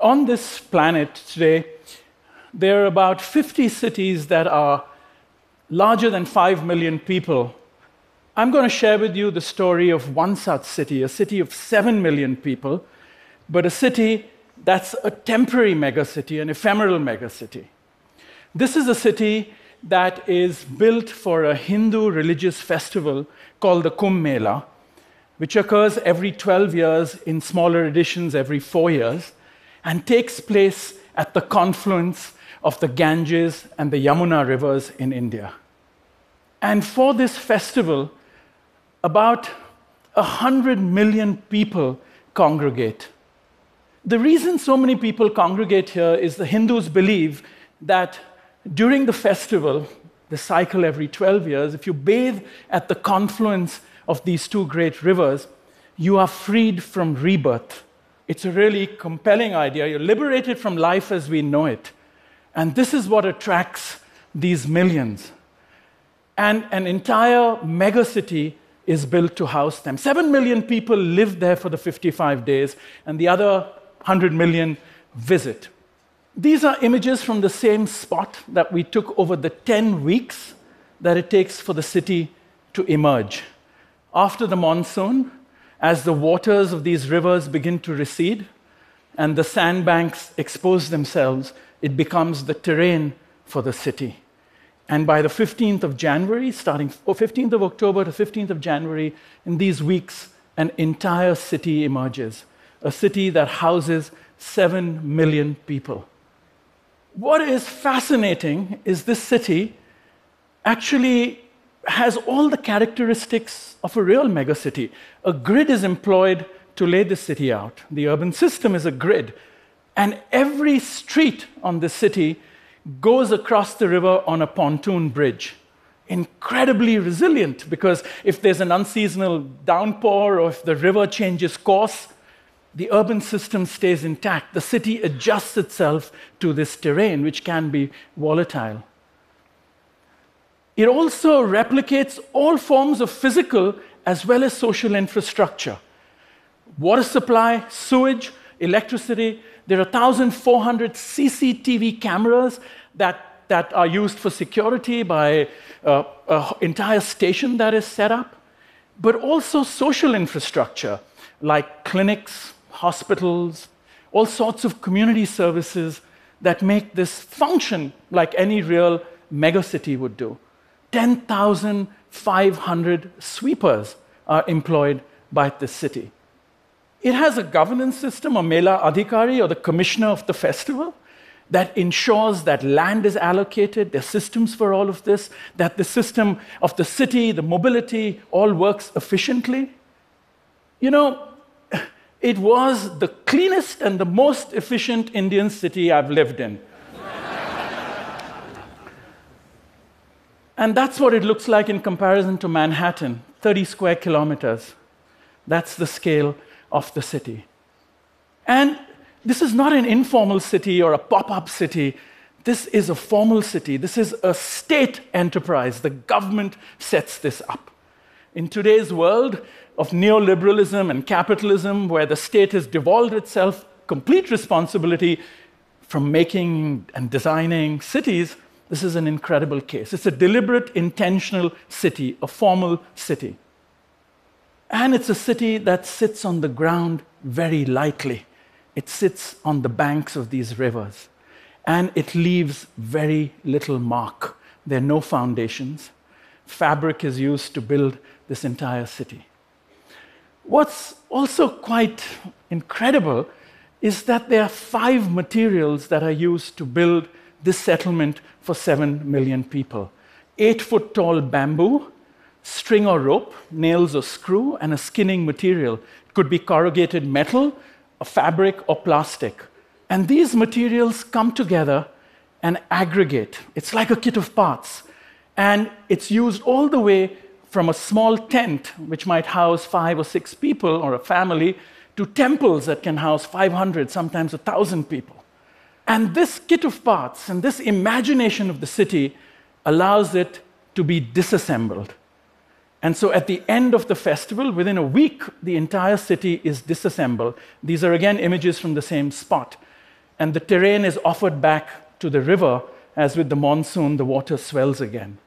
On this planet today, there are about 50 cities that are larger than 5 million people. I'm going to share with you the story of one such city, a city of 7 million people, but a city that's a temporary megacity, an ephemeral megacity. This is a city that is built for a Hindu religious festival called the Kumbh Mela, which occurs every 12 years in smaller editions every four years, and takes place at the confluence of the Ganges and the Yamuna rivers in India. And for this festival, about 100 million people congregate. The reason so many people congregate here is the Hindus believe that during the festival, the cycle every 12 years, if you bathe at the confluence of these two great rivers, you are freed from rebirth. It's a really compelling idea. You're liberated from life as we know it. And this is what attracts these millions. And an entire megacity is built to house them. Seven million people live there for the 55 days, and the other 100 million visit. These are images from the same spot that we took over the 10 weeks that it takes for the city to emerge. After the monsoon, as the waters of these rivers begin to recede and the sandbanks expose themselves, it becomes the terrain for the city. And by the 15th of January, starting 15th of October to 15th of January, in these weeks, an entire city emerges, a city that houses 7 million people. What is fascinating is this city actually has all the characteristics of a real megacity. A grid is employed to lay the city out. The urban system is a grid. And every street on the city goes across the river on a pontoon bridge. Incredibly resilient because if there's an unseasonal downpour or if the river changes course, the urban system stays intact. The city adjusts itself to this terrain, which can be volatile. It also replicates all forms of physical as well as social infrastructure water supply, sewage, electricity. There are 1,400 CCTV cameras that, that are used for security by uh, an entire station that is set up, but also social infrastructure like clinics, hospitals, all sorts of community services that make this function like any real megacity would do. 10,500 sweepers are employed by this city. It has a governance system, a Mela Adhikari, or the commissioner of the festival, that ensures that land is allocated, there's systems for all of this, that the system of the city, the mobility, all works efficiently. You know, it was the cleanest and the most efficient Indian city I've lived in. And that's what it looks like in comparison to Manhattan 30 square kilometers. That's the scale of the city. And this is not an informal city or a pop up city. This is a formal city. This is a state enterprise. The government sets this up. In today's world, of neoliberalism and capitalism, where the state has devolved itself complete responsibility from making and designing cities, this is an incredible case. It's a deliberate, intentional city, a formal city. And it's a city that sits on the ground very lightly. It sits on the banks of these rivers. And it leaves very little mark. There are no foundations. Fabric is used to build this entire city. What's also quite incredible is that there are five materials that are used to build this settlement for seven million people eight foot tall bamboo, string or rope, nails or screw, and a skinning material. It could be corrugated metal, a fabric, or plastic. And these materials come together and aggregate. It's like a kit of parts. And it's used all the way from a small tent, which might house five or six people or a family, to temples that can house 500, sometimes 1,000 people. And this kit of parts and this imagination of the city allows it to be disassembled. And so at the end of the festival, within a week, the entire city is disassembled. These are again images from the same spot. and the terrain is offered back to the river as with the monsoon, the water swells again.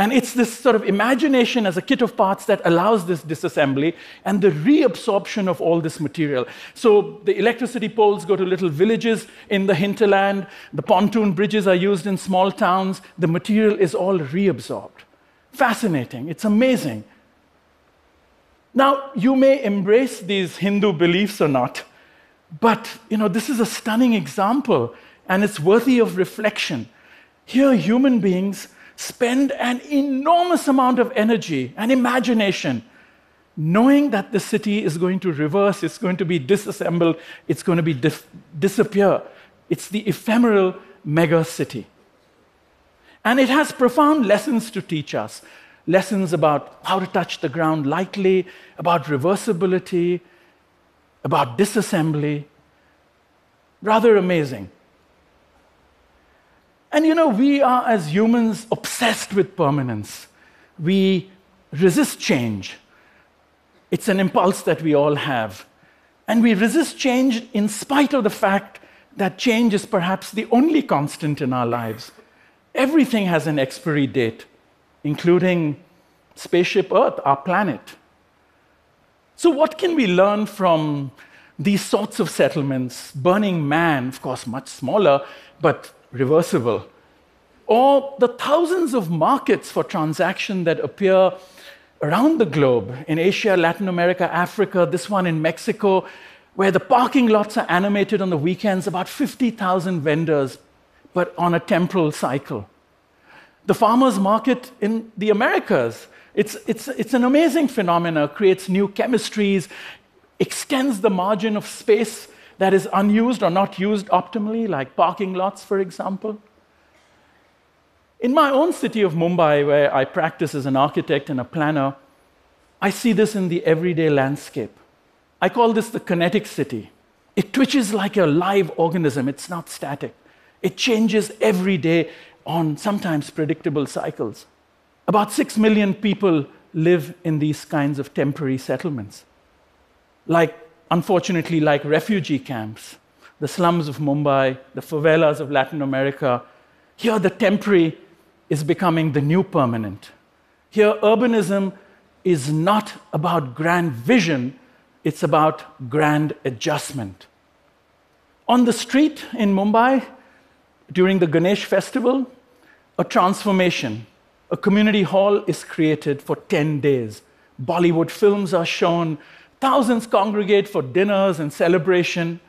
And it's this sort of imagination as a kit of parts that allows this disassembly and the reabsorption of all this material. So the electricity poles go to little villages in the hinterland, the pontoon bridges are used in small towns, the material is all reabsorbed. Fascinating, it's amazing. Now, you may embrace these Hindu beliefs or not, but you know, this is a stunning example and it's worthy of reflection. Here, human beings spend an enormous amount of energy and imagination knowing that the city is going to reverse, it's going to be disassembled, it's going to be dif- disappear. It's the ephemeral mega city. And it has profound lessons to teach us lessons about how to touch the ground lightly, about reversibility, about disassembly. Rather amazing. And you know, we are as humans obsessed with permanence. We resist change. It's an impulse that we all have. And we resist change in spite of the fact that change is perhaps the only constant in our lives. Everything has an expiry date, including spaceship Earth, our planet. So, what can we learn from these sorts of settlements? Burning Man, of course, much smaller, but reversible, or the thousands of markets for transaction that appear around the globe in Asia, Latin America, Africa, this one in Mexico, where the parking lots are animated on the weekends, about 50,000 vendors, but on a temporal cycle. The farmers' market in the Americas, it's, it's, it's an amazing phenomenon, creates new chemistries, extends the margin of space that is unused or not used optimally, like parking lots, for example. In my own city of Mumbai, where I practice as an architect and a planner, I see this in the everyday landscape. I call this the kinetic city. It twitches like a live organism, it's not static. It changes every day on sometimes predictable cycles. About six million people live in these kinds of temporary settlements. Like unfortunately, like refugee camps, the slums of Mumbai, the favelas of Latin America, here the temporary is becoming the new permanent. Here, urbanism is not about grand vision, it's about grand adjustment. On the street in Mumbai, during the Ganesh festival, a transformation. A community hall is created for 10 days. Bollywood films are shown, Thousands congregate for dinners and celebration.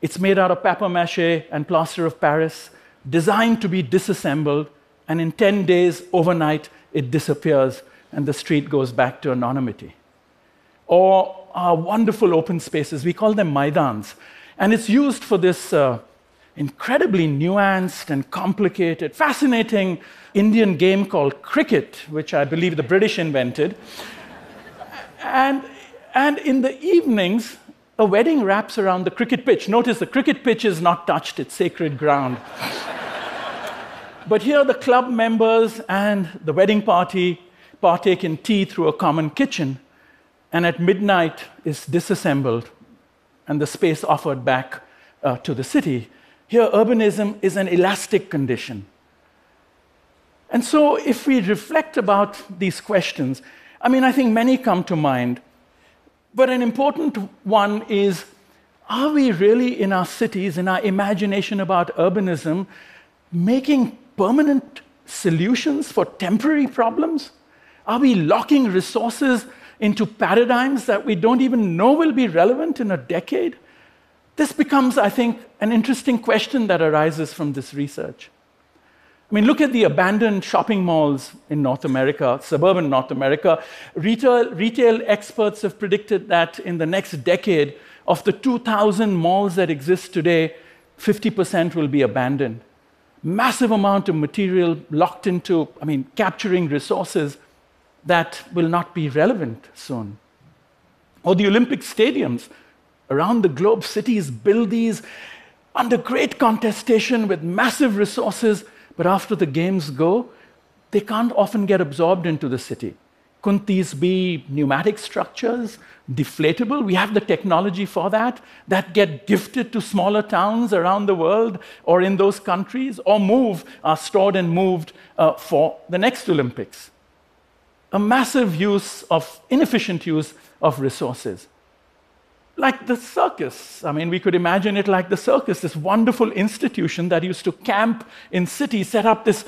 It's made out of papier mache and plaster of Paris, designed to be disassembled, and in 10 days, overnight, it disappears and the street goes back to anonymity. Or our wonderful open spaces, we call them Maidans, and it's used for this uh, incredibly nuanced and complicated, fascinating Indian game called cricket, which I believe the British invented. And and in the evenings, a wedding wraps around the cricket pitch. Notice the cricket pitch is not touched, it's sacred ground. but here, the club members and the wedding party partake in tea through a common kitchen, and at midnight is disassembled and the space offered back uh, to the city. Here, urbanism is an elastic condition. And so, if we reflect about these questions, I mean, I think many come to mind. But an important one is are we really in our cities, in our imagination about urbanism, making permanent solutions for temporary problems? Are we locking resources into paradigms that we don't even know will be relevant in a decade? This becomes, I think, an interesting question that arises from this research. I mean, look at the abandoned shopping malls in North America, suburban North America. Retail, retail experts have predicted that in the next decade, of the 2,000 malls that exist today, 50% will be abandoned. Massive amount of material locked into, I mean, capturing resources that will not be relevant soon. Or the Olympic stadiums. Around the globe, cities build these under great contestation with massive resources but after the games go, they can't often get absorbed into the city. Couldn't these be pneumatic structures, deflatable? We have the technology for that, that get gifted to smaller towns around the world or in those countries, or move, are stored and moved uh, for the next Olympics. A massive use of, inefficient use of resources. Like the circus. I mean, we could imagine it like the circus, this wonderful institution that used to camp in cities, set up this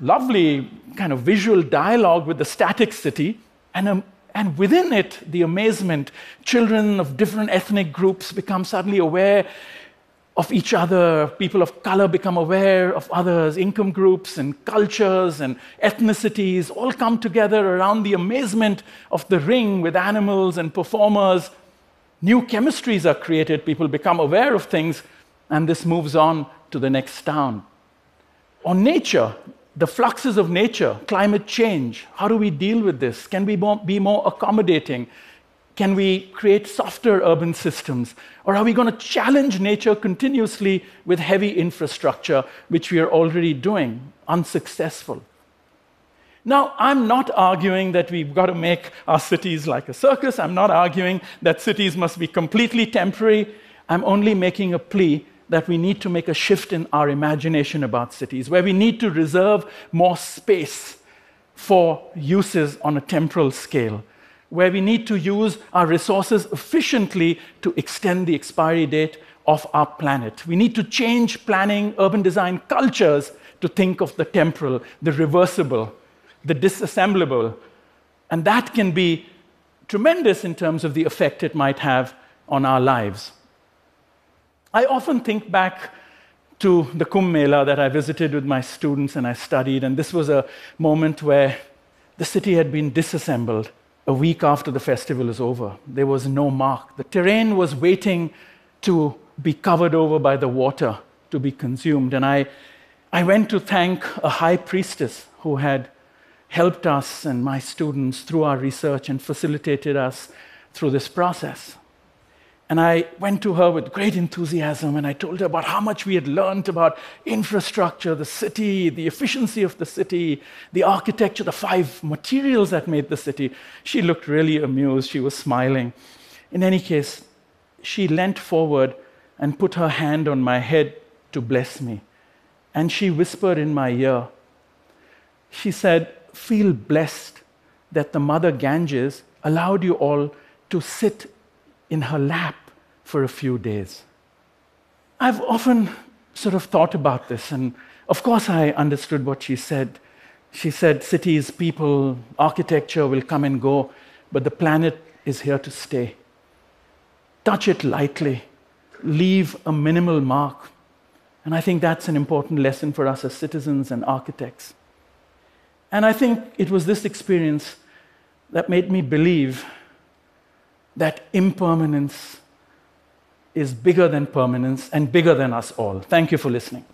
lovely kind of visual dialogue with the static city, and, um, and within it, the amazement. Children of different ethnic groups become suddenly aware of each other. People of color become aware of others. Income groups and cultures and ethnicities all come together around the amazement of the ring with animals and performers. New chemistries are created. People become aware of things, and this moves on to the next town. On nature, the fluxes of nature, climate change, how do we deal with this? Can we be more accommodating? Can we create softer urban systems? Or are we going to challenge nature continuously with heavy infrastructure, which we are already doing, unsuccessful? Now, I'm not arguing that we've got to make our cities like a circus. I'm not arguing that cities must be completely temporary. I'm only making a plea that we need to make a shift in our imagination about cities, where we need to reserve more space for uses on a temporal scale, where we need to use our resources efficiently to extend the expiry date of our planet. We need to change planning, urban design cultures to think of the temporal, the reversible, the disassemblable. And that can be tremendous in terms of the effect it might have on our lives. I often think back to the Kumbh Mela that I visited with my students and I studied, and this was a moment where the city had been disassembled a week after the festival is over. There was no mark. The terrain was waiting to be covered over by the water to be consumed. And I, I went to thank a high priestess who had helped us and my students through our research and facilitated us through this process. And I went to her with great enthusiasm and I told her about how much we had learned about infrastructure, the city, the efficiency of the city, the architecture, the five materials that made the city. She looked really amused. She was smiling. In any case, she leant forward and put her hand on my head to bless me. And she whispered in my ear, She said, Feel blessed that the Mother Ganges allowed you all to sit in her lap for a few days. I've often sort of thought about this, and of course, I understood what she said. She said, Cities, people, architecture will come and go, but the planet is here to stay. Touch it lightly, leave a minimal mark. And I think that's an important lesson for us as citizens and architects. And I think it was this experience that made me believe that impermanence is bigger than permanence and bigger than us all. Thank you for listening.